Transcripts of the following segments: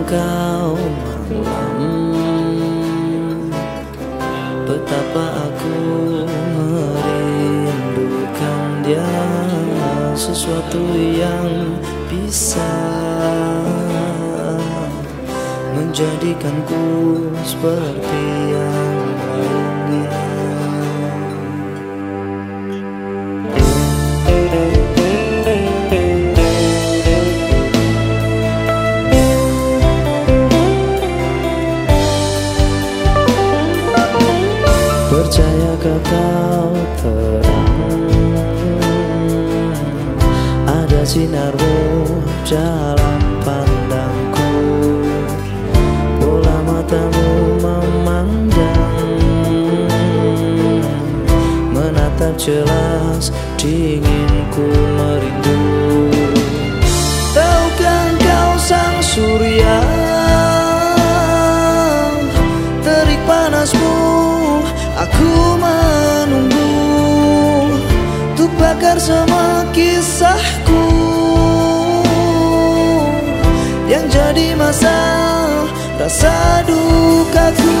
engkau malam. Betapa aku merindukan dia Sesuatu yang bisa Menjadikanku seperti yang Percayakah kau terang Ada sinarmu dalam pandangku. Bola matamu memandang Menatap jelas dinginku merindu Bakar semua kisahku Yang jadi masa rasa dukaku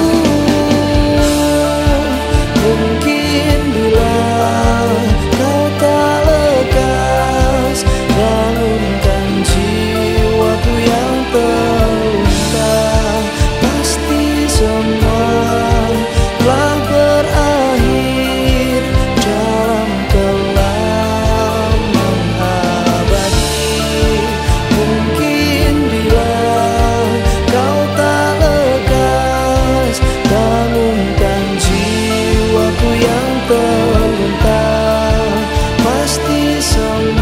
so